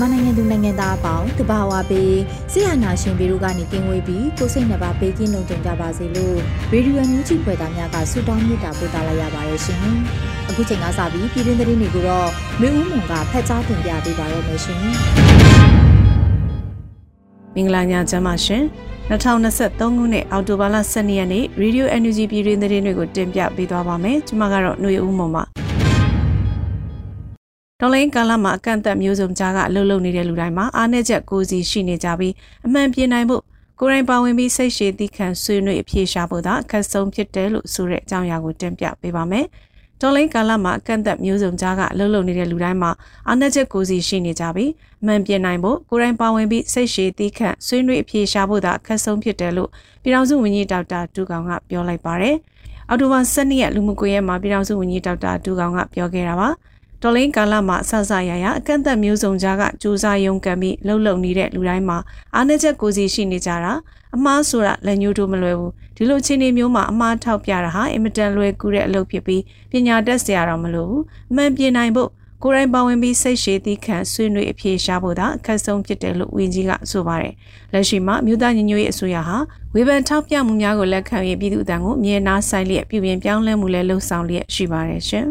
မြန်မာနိုင်ငံသူနိုင်ငံသားအပေါင်းတဘာဝပေးဆရာနာရှင်ပေတို့ကနေကင်းဝေးပြီးကိုစိတ်နှပါပေးကင်းလုံးကြုံကြပါစေလို့ရေဒီယိုညူချီဖွယ်သားများကဆုတောင်းမေတ္တာပို့သလာရပါတယ်ရှင်။အခုချိန်ကစပြီးပြည်တွင်းသတင်းတွေကိုတော့မျိုးဦးမွန်ကဖတ်ကြားတင်ပြပေးပါရမရှင်။မင်္ဂလာညချမ်းပါရှင်။2023ခုနှစ်အောက်တိုဘာလ12ရက်နေ့ Radio NUG ပြည်တွင်းသတင်းတွေကိုတင်ပြပေးသွားပါမယ်။ကျွန်မကတော့ຫນွေဦးမွန်ပါ။ တော်လိုင်းကာလမှာအကန့်အသတ်မျိုးစုံကြားကအလုပ်လုပ်နေတဲ့လူတိုင်းမှာအားနည်းချက်ကိုစီရှိနေကြပြီးအမှန်ပြေနိုင်ဖို့ကိုယ်တိုင်ပါဝင်ပြီးစိတ်ရှည်သည့်ခံဆွေးနွေးအပြေရှားဖို့သာအခက်ဆုံးဖြစ်တယ်လို့ဆိုတဲ့အကြောင်းအရာကိုတင်ပြပေးပါမယ်။တော်လိုင်းကာလမှာအကန့်အသတ်မျိုးစုံကြားကအလုပ်လုပ်နေတဲ့လူတိုင်းမှာအားနည်းချက်ကိုစီရှိနေကြပြီးအမှန်ပြေနိုင်ဖို့ကိုယ်တိုင်ပါဝင်ပြီးစိတ်ရှည်သည့်ခံဆွေးနွေးအပြေရှားဖို့သာအခက်ဆုံးဖြစ်တယ်လို့ပြည်ထောင်စုဝန်ကြီးဒေါက်တာဒူကောင်ကပြောလိုက်ပါတယ်။အော်တိုဘာ12ရက်လူမှုကွန်ရက်မှာပြည်ထောင်စုဝန်ကြီးဒေါက်တာဒူကောင်ကပြောခဲ့တာပါ။ တော်လင်းကာလမှာဆဆရရအကန့်အသတ်မျိုးစုံကြားကစူးစမ်းရုံကံပြီးလှုပ်လှုပ်နေတဲ့လူတိုင်းမှာအားနည်းချက်ကိုစီရှိနေကြတာအမှားဆိုတာလက်ညှိုးတို့မလွယ်ဘူးဒီလိုချင်းနေမျိုးမှာအမှားထောက်ပြတာဟာအင်မတန်လွယ်ကူတဲ့အလုပ်ဖြစ်ပြီးပညာတတ်စရာတော့မလိုဘူးအမှန်ပြင်နိုင်ဖို့ကိုယ်တိုင်ပါဝင်ပြီးစိတ်ရှည်သည့်ခံဆွေးနွေးအပြေရှားဖို့သာအခက်ဆုံးဖြစ်တယ်လို့ဝန်ကြီးကဆိုပါတယ်လက်ရှိမှာမြို့သားညီညွတ်ရေးအစိုးရဟာဝေဖန်ထောက်ပြမှုများကိုလက်ခံရပြည်သူအတန်းကိုအမြဲနားဆိုင်လျက်ပြည်ပြင်ပြောင်းလဲမှုလည်းလှုံ့ဆော်လျက်ရှိပါတယ်ရှင်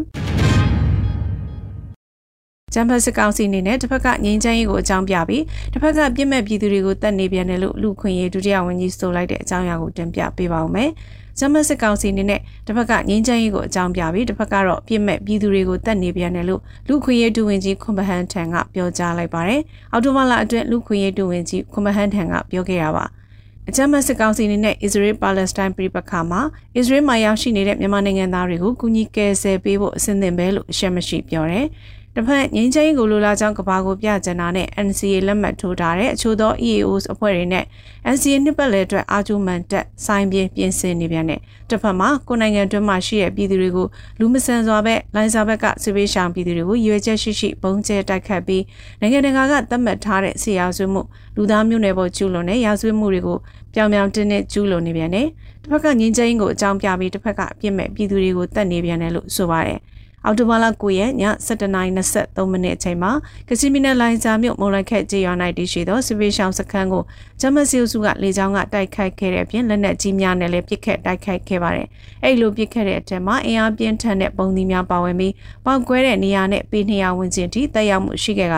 ဂျမ်ဘတ်စစ်ကောင်စီအနေနဲ့တစ်ဖက်ကငြိမ်းချမ်းရေးကိုအကြောင်းပြပြီးတစ်ဖက်ကပြစ်မဲ့ပြည်သူတွေကိုတတ်နေပြန်တယ်လို့လူခွင့်ရေးဒုတိယဝန်ကြီးဆိုလိုက်တဲ့အကြောင်းအရာကိုတင်ပြပေးပါဦးမယ်။ဂျမ်ဘတ်စစ်ကောင်စီအနေနဲ့တစ်ဖက်ကငြိမ်းချမ်းရေးကိုအကြောင်းပြပြီးတစ်ဖက်ကတော့ပြစ်မဲ့ပြည်သူတွေကိုတတ်နေပြန်တယ်လို့လူခွင့်ရေးဒုဝန်ကြီးခွန်ဘဟန်ထံကပြောကြားလိုက်ပါတယ်။အော်တိုဘာလအတွင်းလူခွင့်ရေးဒုဝန်ကြီးခွန်ဘဟန်ထံကပြောခဲ့တာပါ။အကြမ်းဖက်စစ်ကောင်စီအနေနဲ့ Israel Palestine ပြည်ပခါမှာ Israel မှာရောက်ရှိနေတဲ့မြန်မာနိုင်ငံသားတွေကိုကူညီကယ်ဆယ်ပေးဖို့အစဉ်သင့်ပဲလို့အရှက်မရှိပြောတယ်။ တစ်ဖက်ငင်းချင်းကိုလိုလားကြောင်းကဘာကိုပြကြနာနဲ့ NCA လက်မှတ်ထိုးထားတဲ့အချို့သော EAOs အဖွဲ့တွေနဲ့ NCA နှစ်ပတ်လည်အတွက်အာဂျူမန်တက်ဆိုင်ပြင်းပြင်ဆင်နေပြန်တဲ့တစ်ဖက်မှာကိုနိုင်ငံတွင်းမှာရှိတဲ့ပြည်သူတွေကိုလူမဆန်စွာပဲလိုင်းစာဘက်ကစစ်ပေးရှောင်ပြည်သူတွေကိုရွေချက်ရှိရှိပုံကျဲတိုက်ခတ်ပြီးနိုင်ငံတကာကသတ်မှတ်ထားတဲ့ဆရာဆွေးမှုလူသားမျိုးနွယ်ပေါ်ကျူးလွန်တဲ့ရာဇဝတ်မှုတွေကိုပြောင်ပြောင်တင်းတင်းကျူးလွန်နေပြန်တယ်တစ်ဖက်ကငင်းချင်းကိုအကြောင်းပြပြီးတစ်ဖက်ကပြစ်မဲ့ပြည်သူတွေကိုတတ်နေပြန်တယ်လို့ဆိုပါတယ်။ အော်တိုဘာလ9ရက်ည7:23မိနစ်အချိန်မှာကစီမီနယ်လိုင်းစာမြို့မုံလိုက်ခက်ကြေးရွာ၌တည်ရှိသောစစ်ပေးရှောင်းစခန်းကိုဂျမစီစုကလေကြောင်းကတိုက်ခိုက်ခဲ့တဲ့အပြင်လက်နက်ကြီးများနဲ့လည်းပစ်ခတ်တိုက်ခိုက်ခဲ့ပါတယ်။အဲ့လိုပစ်ခတ်တဲ့အထက်မှာအင်အားပြင်းထန်တဲ့ပုံသီးများပါဝင်ပြီးပောက်ကွဲတဲ့နေရာနဲ့ပေ200ဝန်းကျင်ထိတက်ရောက်မှုရှိခဲ့က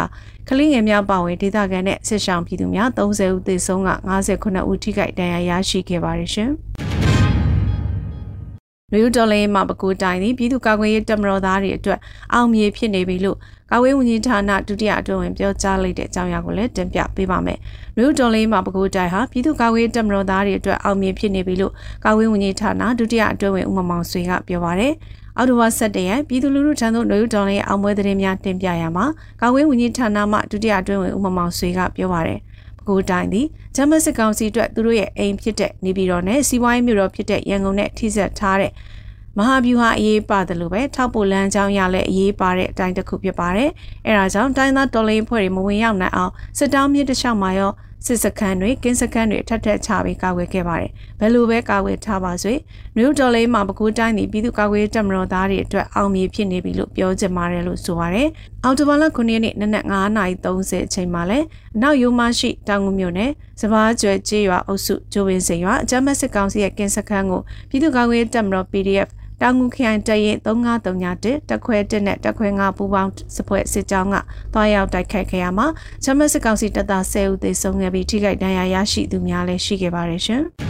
ကလေးငယ်များပါဝင်ဒေသခံနဲ့စစ်ဆောင်ပြည်သူများ30ဦးသေဆုံးက59ဦးထိခိုက်ဒဏ်ရာရရှိခဲ့ပါတယ်ရှင်။ လူဒေါ်လာမှာပကူတိုင်သည်ပြည်သူ့ကာကွယ်ရေးတပ်မတော်သားတွေအတွက်အောင်မြေဖြစ်နေပြီလို့ကာကွယ်ဝန်ကြီးဌာနဒုတိယအတွင်းဝင်ပြောကြားလိုက်တဲ့အကြောင်းအရာကိုလည်းတင်ပြပေးပါမယ်။လူဒေါ်လာမှာပကူတိုင်ဟာပြည်သူ့ကာကွယ်ရေးတပ်မတော်သားတွေအတွက်အောင်မြေဖြစ်နေပြီလို့ကာကွယ်ဝန်ကြီးဌာနဒုတိယအတွင်းဝင်ဦးမမောင်ဆွေကပြောပါရယ်။အော်တိုဝါ7ရက်ပြည်သူလူထုထံသို့လူဒေါ်လာရဲ့အောင်ပွဲသတင်းများတင်ပြရမှာကာကွယ်ဝန်ကြီးဌာနမှဒုတိယအတွင်းဝင်ဦးမမောင်ဆွေကပြောပါရယ်။ ကိုတိုင်းသည်ဂျမစစ်ကောင်စီအတွက်သူတို့ရဲ့အိမ်ဖြစ်တဲ့နေပြည်တော်နဲ့စီးပွားရေးမြို့တော်ဖြစ်တဲ့ရန်ကုန်နဲ့ထိစပ်ထားတဲ့မဟာဗျူဟာအရေးပါတယ်လို့ပဲထောက်ပိုလန်းချောင်းရလဲအရေးပါတဲ့အတိုင်းတစ်ခုဖြစ်ပါတယ်။အဲဒါကြောင့်တိုင်းသားတော်လိုင်းဖွဲ့တွေမဝင်ရောက်နိုင်အောင်စစ်တောင်းမြစ်တစ်လျှောက်မှာရော စစ်စခန်းတွေကင်းစခန်းတွေထပ်ထပ်ချပြီးကာကွယ်ခဲ့ပါတယ်။ဘယ်လိုပဲကာကွယ်ထားပါစေ။နယူးဒေါ်လေးမှာပကူတိုင်းသည်ပြည်သူ့ကာကွယ်တပ်မတော်သားတွေအတွက်အောင်မြင်ဖြစ်နေပြီလို့ပြောချင်ပါတယ်လို့ဆိုပါတယ်။အော်တိုဘာလ9ရက်နေ့နနက်9:30အချိန်မှာလဲအနောက်ရိုးမရှိတောင်ငူမြို့နယ်စဘာကျွဲကျေးရွာအုပ်စုဂျိုဝင်းစိန်ရွာအကြမ်းဖက်စစ်ကောင်စီရဲ့ကင်းစခန်းကိုပြည်သူ့ကာကွယ်တပ်မတော် PDF တောင်ငူခရိုင်တရင်3931တက်ခွဲ1နဲ့တက်ခွဲ9ပူပေါင်းစပွဲစစ်ကြောင်းကတွားရောက်တိုက်ခိုက်ခဲ့ရမှာချမစစ်ကောင်စီတပ်သား10ဦးသေဆုံးခဲ့ပြီးထိခိုက်ဒဏ်ရာရရှိသူများလည်းရှိခဲ့ပါတယ်ရှင်။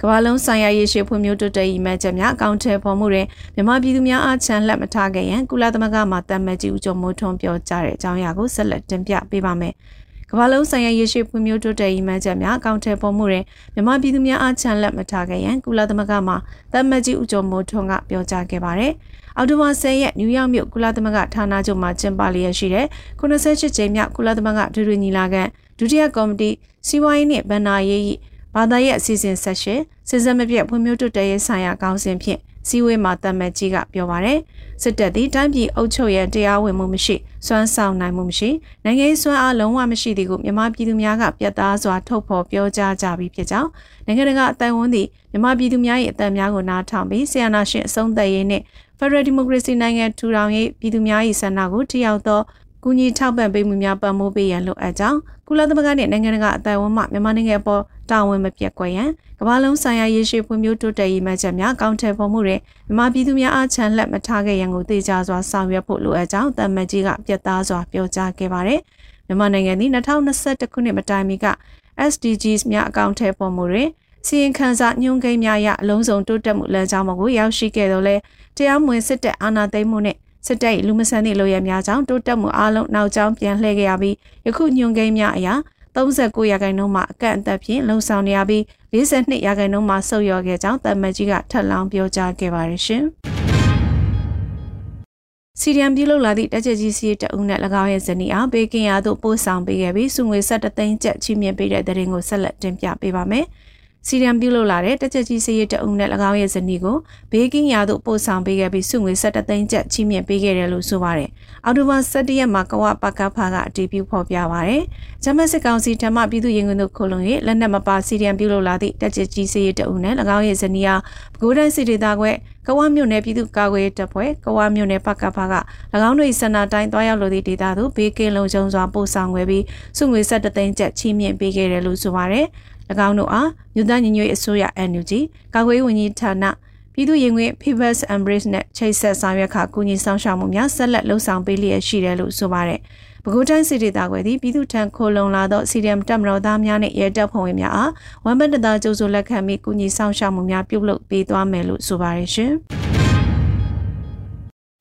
ကမ္ဘာလုံးဆိုင်ရာရေရှည်ဖွံ့ဖြိုးတိုးတက်ရေးမှချက်များအကောင့်ထဲပေါ်မှုတွင်မြန်မာပြည်သူများအားချမ်းလက်မထားခဲ့ရန်ကုလသမဂ္ဂမှတမန်ကြီးဦးကျော်မိုးထွန်းပြောကြားတဲ့အကြောင်းအရာကိုဆက်လက်တင်ပြပေးပါမယ်။ ကမ္ဘာလုံးဆိုင်ရာရေရှည်ဖွံ့ဖြိုးတိုးတက်ရေးမှန်းချက်များအကောင့်ထဲပေါ်မှုတွင်မြန်မာပြည်သူများအားချမ်းလက်မထားခဲ့ရန်ကုလသမဂ္ဂမှတမန်ကြီးဦးကျော်မိုးထွန်းကပြောကြားခဲ့ပါတယ်။အော်တိုဝါ10ရက်နယူးယောက်မြို့ကုလသမဂ္ဂဌာနချုပ်မှာကျင်းပလျက်ရှိတဲ့98ကြိမ်မြောက်ကုလသမဂ္ဂဒုတိယညီလာခံဒုတိယကော်မတီစီးပွားရေးနှင့်ဗဏ္ဍာရေးဘာသာရေးအစီအစဉ်ဆက်ရှင်စစ်စက်မပြတ်ဖွံ့ဖြိုးတိုးတက်ရေးဆိုင်ရာကောင်းစဉ်ဖြင့် စီဝေးမှာတမတ်ကြီးကပြောပါရယ်စစ်တပ်သည်တိုင်းပြည်အုပ်ချုပ်ရန်တရားဝင်မှုမရှိစွမ်းဆောင်နိုင်မှုမရှိနိုင်ငံရေးစွမ်းအားလုံးဝမရှိသည်ကိုမြန်မာပြည်သူများကပြတ်သားစွာထုတ်ဖော်ပြောကြားကြပြီးဖြစ်ကြောင်းနိုင်ငံတကာအတိုင်ဝန်သည်မြန်မာပြည်သူများ၏အသံများကိုနားထောင်ပြီးဆီယနာရှင်အဆုံးသက်ရေးနှင့် Federal Democracy နိုင်ငံထူထောင်ရေးပြည်သူများ၏ဆန္ဒကိုထိရောက်သောကူညီထောက်ပံ့ပေးမှုများပံ့ပိုးပေးရန်လိုအပ်ကြောင်းကုလသမဂ္ဂနှင့်နိုင်ငံတကာအတိုင်အဝန်းမှမြန်မာနိုင်ငံပေါ် တာဝန်မပြတ်ကွက်ရန်ကမ္ဘာလုံးဆိုင်ရာရေရှည်ဖွံ့ဖြိုးတိုးတက်ရေးမှချက်များကောင်းထည်ဖော်မှုတွေမြန်မာပြည်သူများအားချမ်းလက်မထားခဲ့ရန်ကိုသိကြစွာဆောင်ရွက်ဖို့လိုအပ်ကြောင်းတမန်ကြီးကပြတ်သားစွာပြောကြားခဲ့ပါတယ်မြန်မာနိုင်ငံသည်2021ခုနှစ်မတိုင်မီက SDGs များအကောင့်ထဲပေါ်မှုတွင်စီရင်ခံစာညွှန်းကိန်းများရအလုံးစုံတိုးတက်မှုလမ်းကြောင်းကိုရောက်ရှိခဲ့တော့လဲတရားမဝင်စစ်တပ်အာဏာသိမ်းမှုနဲ့စစ်တပ်လူမဆန်သည့်လိုရများကြောင့်တိုးတက်မှုအလုံးနောက်ကျောင်းပြန်လှည့်ခဲ့ရပြီးယခုညွှန်ကိန်းများအရာ 39ရာခိုင်နှုန်းမှအကန့်အသတ်ဖြင့်လုံဆောင်နေရပြီး42ရာခိုင်နှုန်းမှဆုတ်လျော်ခဲ့ကြောင်းတမန်ကြီးကထပ်လောင်းပြောကြားခဲ့ပါတယ်ရှင်။စီရီယံပြုလုပ်လာသည့်တက်ချက်ကြီးစီးတအုပ်နဲ့၎င်းရဲ့ဇနီးအားဘေကင်ယာသို့ပို့ဆောင်ပေးခဲ့ပြီးစုငွေဆက်တသိန်းကျပ်ချီးမြှင့်ပေးတဲ့တဲ့ရင်ကိုဆက်လက်တင်ပြပေးပါမယ်။ စီရန်ပြုလုပ်လာတဲ့တက်ချက်ကြီးစရေးတအုပ်နဲ့၎င်းရဲ့ဇနီးကိုဘေးကင်းရာသို့ပို့ဆောင်ပေးခဲ့ပြီးစုငွေ17သိန်းကျပ်ချီးမြှင့်ပေးခဲ့တယ်လို့ဆိုပါတယ်။အော်တိုဘာ17ရက်မှာကဝပကဖာကအတည်ပြုဖော်ပြပါတယ်။ဂျမတ်စစ်ကောင်စီထံမှပြည်သူရင်ခွင်တို့ခိုလုံ၍လက်နက်မပါစီရန်ပြုလုပ်လာသည့်တက်ချက်ကြီးစရေးတအုပ်နဲ့၎င်းရဲ့ဇနီးအားပဲခူးတိုင်းစစ်ဒေသခွဲကဝမြို့နယ်ပြည်သူ့ကာကွယ်တပ်ဖွဲ့ကဝမြို့နယ်ပကဖာက၎င်းတို့၏စန္ဒတိုင်းတွားရောက်လိုသည့်ဒေသသို့ဘေးကင်းလုံခြုံစွာပို့ဆောင်ခဲ့ပြီးစုငွေ17သိန်းကျပ်ချီးမြှင့်ပေးခဲ့တယ်လို့ဆိုပါတယ်။၎ င်းတို့အားမြို့သားညီညွတ်ရေးအစိုးရ NUG ကာကွယ်ရေးဝန်ကြီးဌာနပြည်သူ့ရင်ခွင် People's Embrace နဲ့ချိတ်ဆက်ဆောင်ရွက်ခါကူညီဆောင်ရှောက်မှုများဆက်လက်လှုပ်ဆောင်ပေးလျက်ရှိတယ်လို့ဆိုပါတယ်။ပဲခူးတိုင်းစီဒေတာကွယ်သည်ပြည်သူ့ထံခိုလုံလာသောစီဒီအမ်တပ်မတော်သားများနှင့်ရဲတပ်ဖွဲ့ဝင်များအားဝမ်ဘတ်တသားကျိုးဆိုလက်ခံပြီးကူညီဆောင်ရှောက်မှုများပြုလုပ်ပေးသွားမယ်လို့ဆိုပါတယ်ရှင်။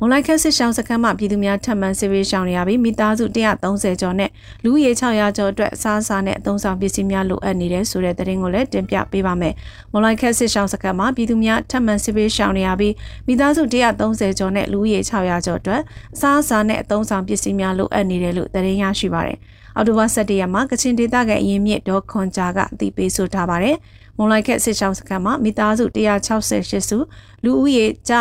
မွန်လိုက်ခက်စစ်ရှောင်းစခန်းမှပြည်သူများထပ်မံစစ်ရေးရှောင်းနေရပြီးမိသားစု130ကျော်နဲ့လူဦးရေ600ကျော်အတွက်အစားအစာနဲ့အသုံးဆောင်ပစ္စည်းများလိုအပ်နေတယ်ဆိုတဲ့သတင်းကိုလည်းတင်ပြပေးပါမယ်။မွန်လိုက်ခက်စစ်ရှောင်းစခန်းမှပြည်သူများထပ်မံစစ်ရေးရှောင်းနေရပြီးမိသားစု130ကျော်နဲ့လူဦးရေ600ကျော်အတွက်အစားအစာနဲ့အသုံးဆောင်ပစ္စည်းများလိုအပ်နေတယ်လို့သတင်းရရှိပါတယ်။အော်တိုဘာ17ရက်မှာကချင်ဒေသကအရင်မြစ်ဒေါ်ခွန်ဂျာကအသိပေးဆိုထားပါတယ်။မွန်လိုက်ခက်စစ်ရှောင်းစခန်းမှာမိသားစု168စုလူဦးရေကျ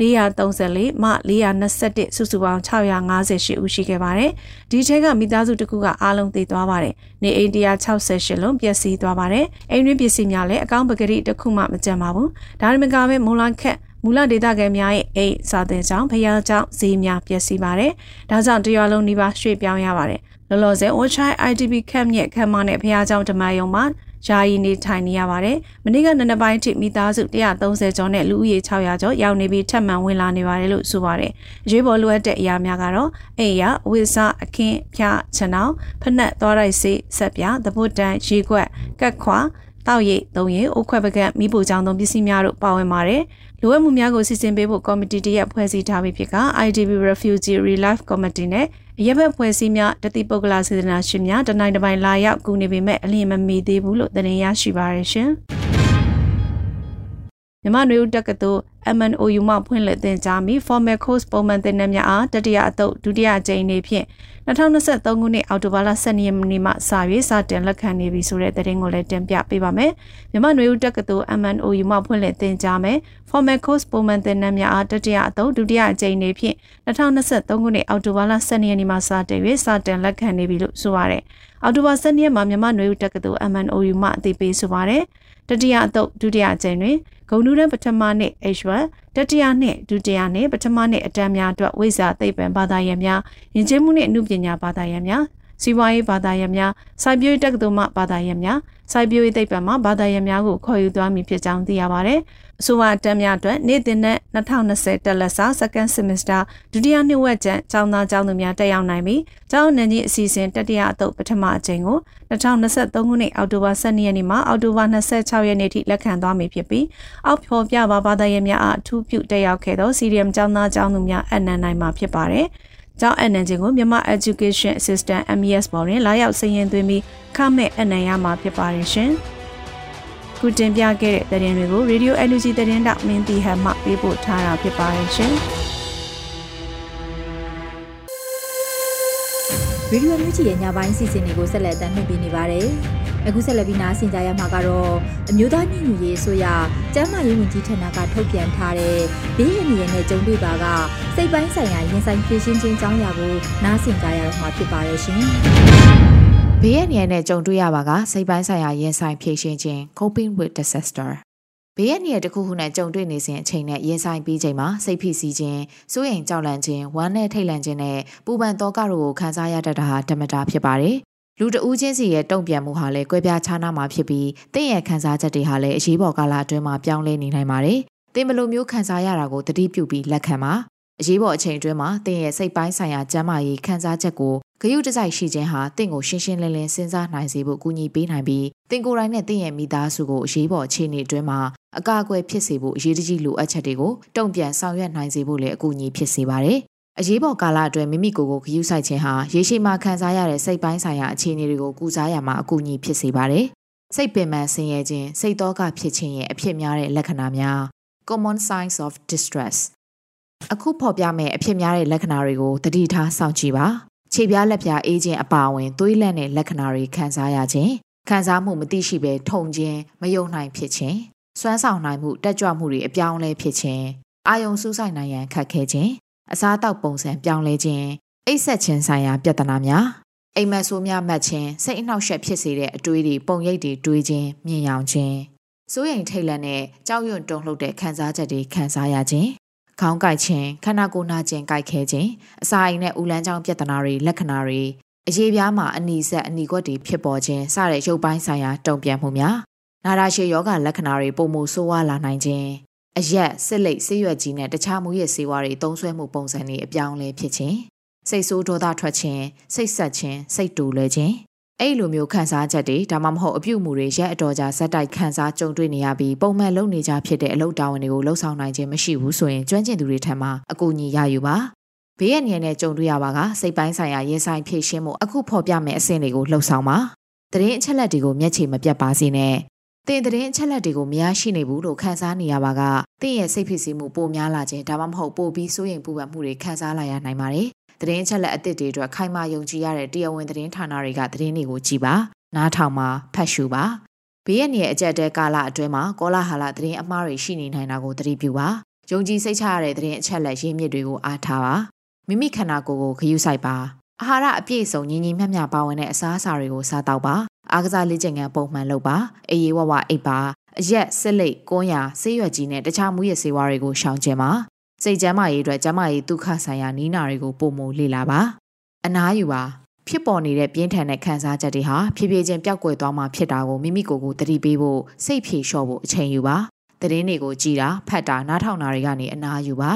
434မှ421စုစုပေါင်း658ဦးရှိခဲ့ပါတယ်။ဒီထဲကမိသားစုတစ်ခုကအားလုံးသေသွားပါတယ်။နေအိမ်168လုံးပျက်စီးသွားပါတယ်။အိမ်တွင်းပစ္စည်းများလည်းအကောင့်ပကတိတစ်ခုမှမကျန်ပါဘူး။ဒါရမကပဲမွန်လာခက်မူလဒေသခံများရဲ့အိမ်စာသင်ကျောင်းဖျားကျောင်းဈေးများပျက်စီးပါတယ်။ဒါကြောင့်တရွာလုံးနှိပါရွှေ့ပြောင်းရပါတယ်။လောလောဆယ် Ochai IDP Camp ရဲ့ခမ်းမနဲ့ဖျားကျောင်းဓမ္မယုံမှာ ယာယီနေထိုင်နေရပါတယ်။မနေ့ကနနပိုင်းထိမိသားစု130ကျော်နဲ့လူဦးရေ600ကျော်ရောက်နေပြီးထပ်မံဝင်လာနေပါတယ်လို့ဆိုပါတယ်။အရေးပေါ်လိုအပ်တဲ့အရာများကတော့အိမ်ရဝိစားအခင်းဖြားချန်အောင်ဖက်နှက်သွားရိုက်စေးဆက်ပြသပုတ်တန်ရေခွက်ကက်ခွာတောက်ရိပ်သုံးရိပ်အိုးခွက်ပကတ်မိဖို့ကြောင့်သုံးပစ္စည်းများတို့ပါဝင်ပါတယ်။ လိုအပ်မှုများကိုစီစဉ်ပေးဖို့ကော်မတီတရက်ဖွဲ့စည်းထားပြီးဖြစ်က IDP Refugee Relief Committee နဲ့အရက်ဘက်ဖွဲ့စည်းများတတိပုဂ္ဂလစေတနာရှင်များတနိုင်တစ်ပိုင်းလာရောက်ကူနေပေမဲ့အလင်းမမီသေးဘူးလို့တင်ရရှိပါရရှင်။ မြမနွေဦးတက္ကသိုလ် MNOU မှဖွင့်လှစ်သင်ကြားပြီး Formal Course ပုံမှန်သင်တန်းများအားတတိယအသုတ်ဒုတိယကြိမ်နေ့ဖြင့်2023ခုနှစ်အောက်တိုဘာလ12ရက်နေ့မှစ၍စတင်လက်ခံနေပြီဆိုတဲ့သတင်းကိုလည်းတင်ပြပေးပါမယ်။မြမနွေဦးတက္ကသိုလ် MNOU မှဖွင့်လှစ်သင်ကြားမယ် Formal Course ပုံမှန်သင်တန်းများအားတတိယအသုတ်ဒုတိယကြိမ်နေ့ဖြင့်2023ခုနှစ်အောက်တိုဘာလ12ရက်နေ့မှစတင်၍စတင်လက်ခံနေပြီလို့ဆိုပါရယ်။အောက်တိုဘာ12ရက်မှာမြမနွေဦးတက္ကသိုလ် MNOU မှအသိပေးဆိုပါရယ်။တတိယအသုတ်ဒုတိယကြိမ်တွင် ဂုံနူးတန်းပထမနှစ် H1 တတိယနှစ်ဒုတိယနှစ်ပထမနှစ်အတန်းများအတွက်ဝိဇ္ဇာသိပ္ပံဘာသာရပ်များယဉ်ကျေးမှုနှင့်အမှုပညာဘာသာရပ်များစီးပွားရေးဘာသာရပ်များစိုက်ပျိုးရေးတက္ကသိုလ်မှဘာသာရပ်များစိုက်ပျိုးရေးသိပ္ပံမှဘာသာရပ်များကိုခေါ်ယူသွားမည်ဖြစ်ကြောင်းသိရပါတယ် အဆိုပါအတန်းများအတွက်နေ့တင်နဲ့2020တက်လက်စာ second semester ဒုတိယနှစ်ဝက်ကျန်ကျောင်းသားကျောင်းသူများတက်ရောက်နိုင်ပြီးကျောင်းနယ်ကြီးအစီအစဉ်တတိယအသုတ်ပထမအကြိမ်ကို2023ခုနှစ်အောက်တိုဘာ12ရက်နေ့မှအောက်တိုဘာ26ရက်နေ့ထိလက်ခံသွားမည်ဖြစ်ပြီးအောက်ဖော်ပြပါဘာသာရေးများအားအထူးပြုတက်ရောက်ခဲ့သော CDM ကျောင်းသားကျောင်းသူများအနံ့နိုင်မှာဖြစ်ပါတယ်။ကျောင်းအနံ့ချင်းကိုမြန်မာ Education Assistant MES ပေါ်တွင်လာရောက်စည်ရင်သွင်းပြီးခမဲ့အနံ့ရမှာဖြစ်ပါတယ်ရှင်။ ခုတင်ပြခဲ့တဲ့သတင်းတွေကို Radio Energy သတင်းတောက်မင်းတီဟန်မှပေးပို့ထားတာဖြစ်ပါတယ်ရှင်။ရေဒီယိုမြူချီရဲ့ညပိုင်းစီစဉ်တွေကိုဆက်လက်တင်ပြနေပါတယ်။အခုဆက်လက်ပြီးနားဆင်ကြရမှာကတော့အမျိုးသားညီညွတ်ရေးအစိုးရကျန်းမာရေးဝန်ကြီးဌာနကထုတ်ပြန်ထားတဲ့ဘေးအန္တရာယ်နဲ့ကြုံတွေ့ပါကစိတ်ပိုင်းဆိုင်ရာရင်ဆိုင်ဖြည့်ရှင်းခြင်းကြောင်းရာကိုနားဆင်ကြရတော့မှာဖြစ်ပါတယ်ရှင်။ ဘေးရန်ရန်နဲ့ကြုံတွေ့ရပါကစိတ်ပိုင်းဆိုင်ရာရင်ဆိုင်ဖြေရှင်းခြင်း coping with disaster ဘေးရန်ရန်တစ်ခုခုနဲ့ကြုံတွေ့နေစဉ်အချိန်နဲ့ရင်ဆိုင်ပြီးချိန်မှာစိတ်ဖိစီးခြင်းစိုးရိမ်ကြောက်လန့်ခြင်းဝမ်းနဲ့ထိတ်လန့်ခြင်းနဲ့ပူပန်သောကတို့ကိုခံစားရတတ်တာဟာဓမ္မတာဖြစ်ပါတယ်လူတဦးချင်းစီရဲ့တုံ့ပြန်မှုဟာလည်းကွဲပြားခြားနားမှာဖြစ်ပြီးတင့်ရဲ့ခံစားချက်တွေဟာလည်းအရေးပေါ်ကာလအတွင်းမှာပြောင်းလဲနေနိုင်ပါတယ်။တင်ဘလိုမျိုးခံစားရတာကိုတတိပြုပြီးလက်ခံပါအရေးပေါ်အချိန်အတွင်းမှာတင်ရဲ့စိတ်ပိုင်းဆိုင်ရာကျန်းမာရေးခံစားချက်ကို ဂရုတစိုက်ရှိခြင်းဟာတင့်ကိုရှင်းရှင်းလင်းလင်းစဉ်းစားနိုင်စေဖို့ကူညီပေးနိုင်ပြီးတင်ကိုယ်တိုင်နဲ့တင့်ရဲ့မိသားစုကိုအရေးပေါ်အခြေအနေအတွင်းမှာအကာအကွယ်ဖြစ်စေဖို့အရေးတကြီးလိုအပ်ချက်တွေကိုတုံ့ပြန်ဆောင်ရွက်နိုင်စေဖို့လည်းအကူအညီဖြစ်စေပါတယ်။အရေးပေါ်ကာလအတွင်းမိမိကိုယ်ကိုဂရုစိုက်ခြင်းဟာရေရှည်မှာခံစားရတဲ့စိတ်ပိုင်းဆိုင်ရာအခြေအနေတွေကိုကုစားရမှာအကူအညီဖြစ်စေပါတယ်။စိတ်ပင်ပန်းဆင်းရဲခြင်းစိတ်တော့ကဖြစ်ခြင်းရဲ့အဖြစ်များတဲ့လက္ခဏာများ common signs of distress အခုဖော်ပြမယ့်အဖြစ်များတဲ့လက္ခဏာတွေကိုတတိထားစောင့်ကြည့်ပါ ခြေပြားလက်ပြားအေးခြင်းအပါအဝင်သွေးလန့်တဲ့လက္ခဏာတွေခံစားရခြင်းခံစားမှုမသိရှိပဲထုံခြင်းမယုံနိုင်ဖြစ်ခြင်းစွမ်းဆောင်နိုင်မှုတက်ကြွမှုတွေအပြောင်းလဲဖြစ်ခြင်းအာယုံစူးစိုက်နိုင်ရန်ခက်ခဲခြင်းအစားအသောက်ပုံစံပြောင်းလဲခြင်းအိပ်ဆက်ခြင်းဆိုင်ရာပြဿနာများအိမ်မက်ဆိုးများမှတ်ခြင်းစိတ်အနှောက်အယှက်ဖြစ်စေတဲ့အတွေးတွေပုံရိပ်တွေတွေးခြင်းမြင်ရောင်ခြင်းစိုးရိမ်ထိတ်လန့်တဲ့ကြောက်ရွံ့တုန်လှုပ်တဲ့ခံစားချက်တွေခံစားရခြင်း ခေါင်းကိုက်ခြင်းခန္ဓာကိုယ်နာကျင်ကိုက်ခဲခြင်းအစာအိမ်နဲ့ဦးလန်းချောင်းပြဿနာတွေလက္ခဏာတွေအရေးပြားမှာအနီဆက်အနီကွက်တွေဖြစ်ပေါ်ခြင်းစတဲ့ရုပ်ပိုင်းဆိုင်ရာတုံ့ပြန်မှုများနာတာရှည်ယောဂလက္ခဏာတွေပုံမှုဆိုးဝါးလာနိုင်ခြင်းအရက်စစ်လိတ်ဆေးရွက်ကြီးနဲ့တခြားမူရဆေးဝါးတွေသုံးဆွဲမှုပုံစံတွေအပြောင်းလဲဖြစ်ခြင်းစိတ်ဆိုးဒေါသထွက်ခြင်းစိတ်ဆက်ခြင်းစိတ်တူလွယ်ခြင်း အဲ့လိုမျိုးခံစားချက်တွေဒါမှမဟုတ်အပြုတ်မှုတွေရက်အတော်ကြာဇက်တိုက်ခံစားကြုံတွေ့နေရပြီးပုံမှန်လုပ်နေကြဖြစ်တဲ့အလုပ်တာဝန်တွေကိုလှုပ်ဆောင်နိုင်ခြင်းမရှိဘူးဆိုရင်ကျွမ်းကျင်သူတွေထံမှအကူအညီရယူပါဘေးရနေနဲ့ကြုံတွေ့ရပါကစိတ်ပိုင်းဆိုင်ရာရင်ဆိုင်ဖြည့်ရှင်းမှုအခုဖော်ပြမယ့်အဆင့်တွေကိုလှုပ်ဆောင်ပါတရင်အချက်လက်တွေကိုမျက်ခြေမပြတ်ပါစေနဲ့တင်တရင်အချက်လက်တွေကိုမရရှိနေဘူးလို့ခံစားနေရပါကတင့်ရဲ့စိတ်ဖြစ်စီမှုပိုများလာခြင်းဒါမှမဟုတ်ပိုပြီးစိုးရိမ်ပူပန်မှုတွေခံစားလာရနိုင်ပါတယ် သတင်းချက်လက်အသစ်တွေအတွက်ခိုင်မာယုံကြည်ရတဲ့တရားဝင်သတင်းဌာနတွေကသတင်းတွေကိုကြည်ပါနားထောင်ပါဖတ်ရှုပါဘေးရနေအကြက်တဲကာလအတွင်းမှာကောလာဟာလာသတင်းအမှားတွေရှိနေနိုင်တာကိုသတိပြုပါယုံကြည်စိတ်ချရတဲ့သတင်းအချက်လက်ရင်းမြစ်တွေကိုအားထားပါမိမိခန္ဓာကိုယ်ကိုခရူးဆိုင်ပါအာဟာရအပြည့်စုံညီညီမျှမျှပါဝင်တဲ့အစားအစာတွေကိုစားတော့ပါအားကစားလေ့ကျင့်ခန်းပုံမှန်လုပ်ပါအေးရေဝဝအိပ်ပါအရက်စစ်လိတ်ကွန်းရာဆေးရွက်ကြီးနဲ့တခြားမူရဆေးဝါးတွေကိုရှောင်ကျဉ်ပါ စိတ်ကျန်းမာရေးအတွက်ကျန်းမာရေးဒုက္ခဆိုင်ရာနီးနာတွေကိုပုံမလေ့လာပါအနားယူပါဖြစ်ပေါ်နေတဲ့ပြင်းထန်တဲ့ခံစားချက်တွေဟာဖြည်းဖြည်းချင်းပျောက်ကွယ်သွားမှဖြစ်တာကိုမိမိကိုယ်ကိုသတိပေးဖို့စိတ်ဖြေလျှော့ဖို့အချိန်ယူပါသတင်းတွေကိုကြည်တာဖတ်တာနားထောင်တာတွေကနေအနားယူပါ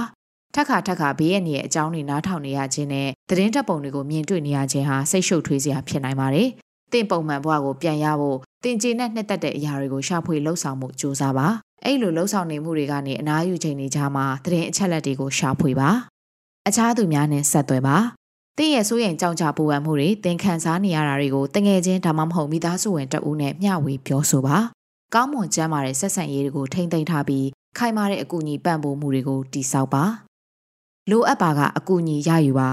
ထက်ခါထက်ခါဘေးရဲ့နေရဲ့အကြောင်းတွေနားထောင်နေရခြင်းနဲ့သတင်းတပ်ပုံတွေကိုမြင်တွေ့နေရခြင်းဟာစိတ်ရှုပ်ထွေးစရာဖြစ်နိုင်ပါတယ်။တင့်ပုံမှန်ဘဝကိုပြန်ရဖို့တင်ကျေနဲ့နှစ်သက်တဲ့အရာတွေကိုရှာဖွေလှုပ်ဆောင်မှုကြိုးစားပါ အဲ့လိုလှုပ်ဆောင်နေမှုတွေကနေအနားယူချိန်နေကြမှာသတင်းအချက်လက်တွေကိုရှာဖွေပါအခြားသူများနဲ့ဆက်သွယ်ပါတင်းရဲ့ဆိုးရင်ကြောင်ကြပူပန်မှုတွေတင်ခန်းစားနေရတာတွေကိုတငယ်ချင်းဒါမှမဟုတ်မိသားစုဝင်တဦးနဲ့မျှဝေပြောဆိုပါကောင်းမွန်ကျမ်းမာတဲ့ဆက်ဆံရေးတွေကိုထိမ့်သိမ်းထားပြီးခိုင်မာတဲ့အကူအညီပံ့ပိုးမှုတွေကိုတည်ဆောက်ပါလိုအပ်ပါကအကူအညီရယူပါ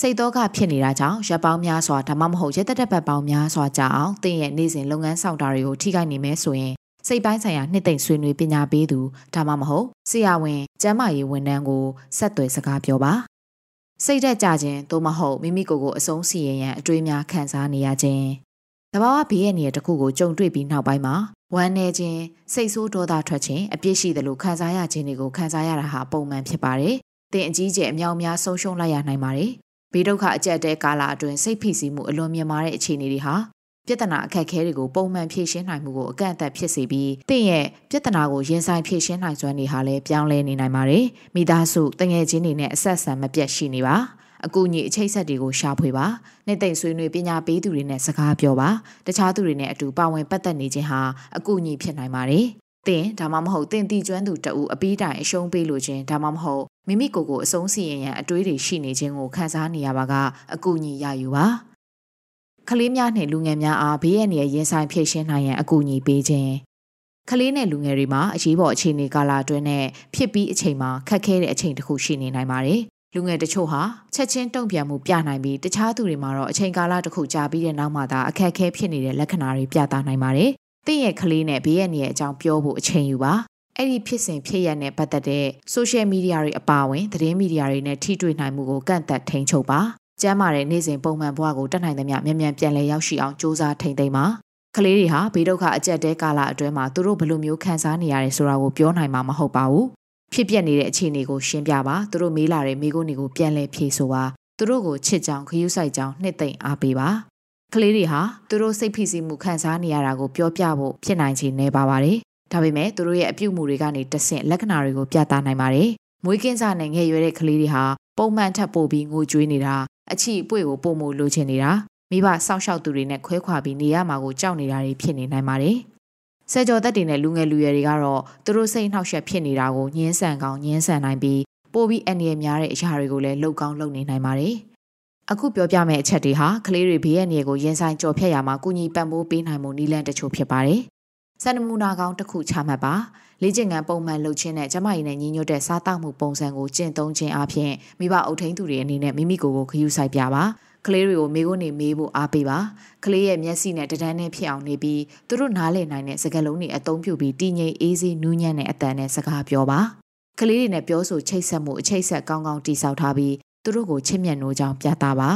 စိတ်တော့ကဖြစ်နေတာကြောင့်ရပ်ပေါင်းများစွာဒါမှမဟုတ်ရက်သက်သက်ပတ်ပေါင်းများစွာကြာအောင်တင်းရဲ့နေ့စဉ်လုပ်ငန်းဆောင်တာတွေကိုထိခိုက်နေမဲဆိုရင် စိတ်ပိုင်းဆိုင်ရာနှစ်သိမ့်ဆွေးနွေးပညာပေးသူဒါမှမဟုတ်ဆရာဝန်ကျန်းမာရေးဝန်ထမ်းကိုဆက်သွယ်စကားပြောပါစိတ်သက်ကြခြင်းသို့မဟုတ်မိမိကိုယ်ကိုအဆုံးစီရင်ရန်အတွေးများခံစားနေရခြင်းတဘာဝဘေးရဲ့နေရာတစ်ခုကိုကြုံတွေ့ပြီးနောက်ပိုင်းမှာဝမ်းနေခြင်းစိတ်ဆိုးဒေါသထွက်ခြင်းအပြစ်ရှိသလိုခံစားရခြင်းတွေကိုခံစားရတာဟာပုံမှန်ဖြစ်ပါတယ်။တင်အကြီးကျယ်အများများဆုံးရှုံးလိုက်ရနိုင်ပါတယ်။ဘေးဒုက္ခအကျက်တဲကာလအတွင်းစိတ်ဖိစီးမှုအလွန်မြင့်မားတဲ့အခြေအနေတွေဟာ ပြဿနာအခက်အခဲတွေကိုပုံမှန်ဖြေရှင်းနိုင်မှုကိုအကန့်အသတ်ဖြစ်စေပြီးတင့်ရဲ့ပြဿနာကိုရင်ဆိုင်ဖြေရှင်းနိုင်စွမ်းတွေဟာလည်းပြောင်းလဲနေနိုင်ပါတယ်။မိသားစုတငယ်ချင်းတွေနဲ့အဆက်အဆံမပြတ်ရှိနေပါ။အကူအညီအချိတ်ဆက်တွေကိုရှာဖွေပါ။နှစ်သိမ့်ဆွေးနွေးပညာပေးသူတွေနဲ့စကားပြောပါ။တခြားသူတွေနဲ့အတူပါဝင်ပတ်သက်နေခြင်းဟာအကူအညီဖြစ်နိုင်ပါတယ်။တင်ဒါမှမဟုတ်တင်တီကျွမ်းသူတအူအပီးတိုင်အရှုံးပေးလိုခြင်းဒါမှမဟုတ်မိမိကိုယ်ကိုအဆုံးစီရင်ရန်အတွေးတွေရှိနေခြင်းကိုခံစားနေရပါကအကူအညီရယူပါ။ ကလေးများနဲ့လူငယ်များအားဘေးရန်ရဲ့ရင်ဆိုင်ဖြည့်ရှင်းနိုင်ရန်အကူအညီပေးခြင်းကလေးနဲ့လူငယ်တွေမှာအရေးပေါ်အခြေအနေကာလအတွင်းနဲ့ဖြစ်ပြီးအချိန်မှာခက်ခဲတဲ့အချိန်တစ်ခုရှိနေနိုင်ပါတယ်။လူငယ်တချို့ဟာချက်ချင်းတုံ့ပြန်မှုပြနိုင်ပြီးတခြားသူတွေမှာတော့အချိန်ကာလတစ်ခုကြာပြီးတဲ့နောက်မှသာအခက်အခဲဖြစ်နေတဲ့လက္ခဏာတွေပြသနိုင်ပါတယ်။တင့်ရဲ့ကလေးနဲ့ဘေးရန်ရဲ့အကြောင်းပြောဖို့အချိန်ယူပါ။အဲ့ဒီဖြစ်စဉ်ဖြစ်ရတဲ့ပတ်သက်တဲ့ social media တွေအပါအဝင်သတင်းမီဒီယာတွေနဲ့ထိတွေ့နိုင်မှုကိုကန့်သက်ထိန်းချုပ်ပါ ကျမ်းမာတဲ့နေ့စဉ်ပုံမှန်ဘဝကိုတတ်နိုင်သမျှမြန်မြန်ပြန်လည်ရောက်ရှိအောင်စ조사ထိန်သိမ်းပါကလေးတွေဟာဘေးဒုက္ခအကျက်တဲကာလအတွင်းမှာသူတို့ဘယ်လိုမျိုးခံစားနေရတယ်ဆိုတာကိုပြောနိုင်မှာမဟုတ်ပါဘူးဖြစ်ပျက်နေတဲ့အခြေအနေကိုရှင်းပြပါသူတို့မေးလာတဲ့မိကုန်းတွေကိုပြန်လည်ဖြေဆိုပါသူတို့ကိုချစ်ကြောင်ခရူးဆိုင်ကြောင်နှစ်သိမ့်အားပေးပါကလေးတွေဟာသူတို့စိတ်ဖိစီးမှုခံစားနေရတာကိုပြောပြဖို့ဖြစ်နိုင်ခြေနေပါပါတယ်ဒါပေမဲ့သူတို့ရဲ့အပြုအမူတွေကနေတဆင့်လက္ခဏာတွေကိုပြသနိုင်ပါတယ်မွေးကင်းစားနဲ့ငယ်ရွယ်တဲ့ကလေးတွေဟာပုံမှန်ထပ်ပို့ပြီးငိုကြွေးနေတာ အချီအပွေကိုပုံမလိုချင်နေတာမိဘစောင့်ရှောက်သူတွေနဲ့ခွဲခွာပြီးနေရမှာကိုကြောက်နေတာတွေဖြစ်နေနိုင်ပါတယ်။ဆယ်ကျော်သက်တွေနဲ့လူငယ်လူရွယ်တွေကတော့သူတို့စိတ်နှောက်ယှက်ဖြစ်နေတာကိုညှင်းဆန်ကောင်းညှင်းဆန်နိုင်ပြီးပိုပြီးအန္တရာယ်များတဲ့အရာတွေကိုလည်းလှုပ်ကောင်းလှုပ်နေနိုင်ပါတယ်။အခုပြောပြမယ့်အချက်တွေဟာကလေးတွေဘေးရန်တွေကိုရင်ဆိုင်ကြော်ဖြတ်ရမှာကုညီပံ့ပိုးပေးနိုင်မှုနည်းလမ်းတချို့ဖြစ်ပါတယ်။စံနမူနာကောင်းတစ်ခုချမှတ်ပါ လေ့ကျင့်ခန်းပုံမှန်လုပ်ခြင်းနဲ့ကျမရည်နဲ့ညီညွတ်တဲ့စားတောက်မှုပုံစံကိုကျင့်သုံးခြင်းအပြင်မိဘအုပ်ထိန်းသူတွေအနေနဲ့မိမိကိုယ်ကိုခရူးဆိုင်ပြပါကလေးတွေကိုမေးခွန်းတွေမေးဖို့အားပေးပါကလေးရဲ့မျက်စိနဲ့တဒန်းနဲ့ဖြစ်အောင်နေပြီးသူတို့နားလည်နိုင်တဲ့စကားလုံးတွေအသုံးပြုပြီးတည်ငြိမ်အေးဆေးနူးညံ့တဲ့အတန်နဲ့စကားပြောပါကလေးတွေနဲ့ပြောဆိုချိတ်ဆက်မှုအချိတ်ဆက်ကောင်းကောင်းတိစောက်ထားပြီးသူတို့ကိုချစ်မြတ်နိုးကြောင်းပြသပါ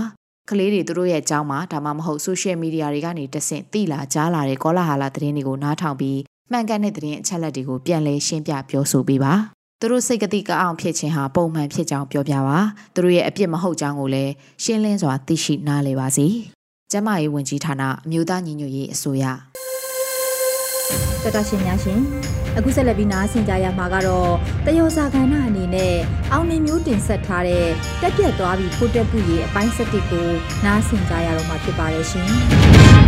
ကလေးတွေသူတို့ရဲ့အကြောင်းမှာဒါမှမဟုတ်ဆိုရှယ်မီဒီယာတွေကနေတဆင့်သိလာကြားလာတဲ့ကောလာဟာလာသတင်းတွေကိုနားထောင်ပြီး မှန်ကန်တဲ့သတင်းအချက်အလက်တွေကိုပြန်လည်ရှင်းပြပြောဆိုပေးပါသူတို့စိတ်ကတိကအောင်ဖြစ်ခြင်းဟာပုံမှန်ဖြစ်ကြောင်းပြောပြပါသူတို့ရဲ့အပြစ်မဟုတ်ကြောင်းကိုလည်းရှင်းလင်းစွာသိရှိနားလည်ပါစေကျမရေးဝန်ကြီးဌာနအမျိုးသားညီညွတ်ရေးအစိုးရတတရှင်များရှင်အခုဆက်လက်ပြီးနားဆင်ကြရမှာကတော့တယောဇာကဏ္ဍအနေနဲ့အောင်နေမျိုးတင်ဆက်ထားတဲ့တက်ပြက်သွားပြီးဖိုတက်ပူရေးအပိုင်း7ကိုနားဆင်ကြရတော့မှာဖြစ်ပါတယ်ရှင်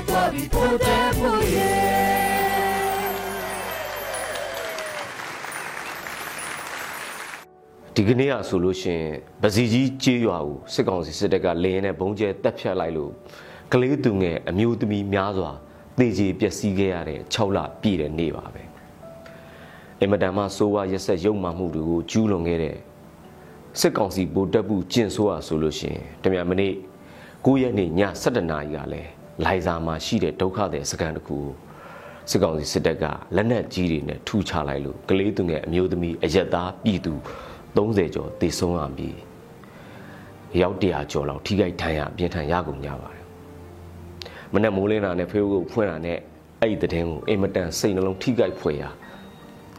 တက်ပြတ်သွားပြီဖို့တဲ့ဖို့ရဲ့ဒီကနေ့อ่ะဆိုလို့ရှင်ပစီကြီးကြေးရွာကိုစစ်ကောင်စီစစ်တပ်ကလင်းနဲ့ဘုံကျဲတက်ဖြတ်လိုက်လို့ကလေးသူငယ်အမျိုးသမီးများစွာတေကြီးပျက်စီးခဲ့ရတဲ့6လပြည့်တဲ့နေ့ပါပဲအင်မတန်မှစိုးဝါရက်ဆက်ရုံမှမှုတွေကိုကျူးလွန်ခဲ့တဲ့စစ်ကောင်စီဗိုလ်တပ်ဘူးကျင့်ဆိုးရဆိုလို့ရှင်တမန်မနေ့9ရက်နေ့ည7:00နာရီကလည်း လိုင်ဇာမှာရှိတဲ့ဒုက္ခသည်စခန်းတစ်ခုစစ်ကောင်စီစစ်တပ်ကလက်နက်ကြီးတွေနဲ့ထုချလိုက်လို့ကလေးသူငယ်အမျိုးသမီးအရက်သားပြည်သူ30ကျော်သေဆုံးရပြီးရောက်တရာကျော်လောက်ထိခိုက်ဒဏ်ရာပြင်းထန်ရကုန်ကြပါတယ်မနေ့မိုးလင်းတာနဲ့ဖေးကိုဖွင့်တာနဲ့အဲ့ဒီတဲ့င်းကိုအင်မတန်စိတ်နှလုံးထိခိုက်ဖွယ်ရာ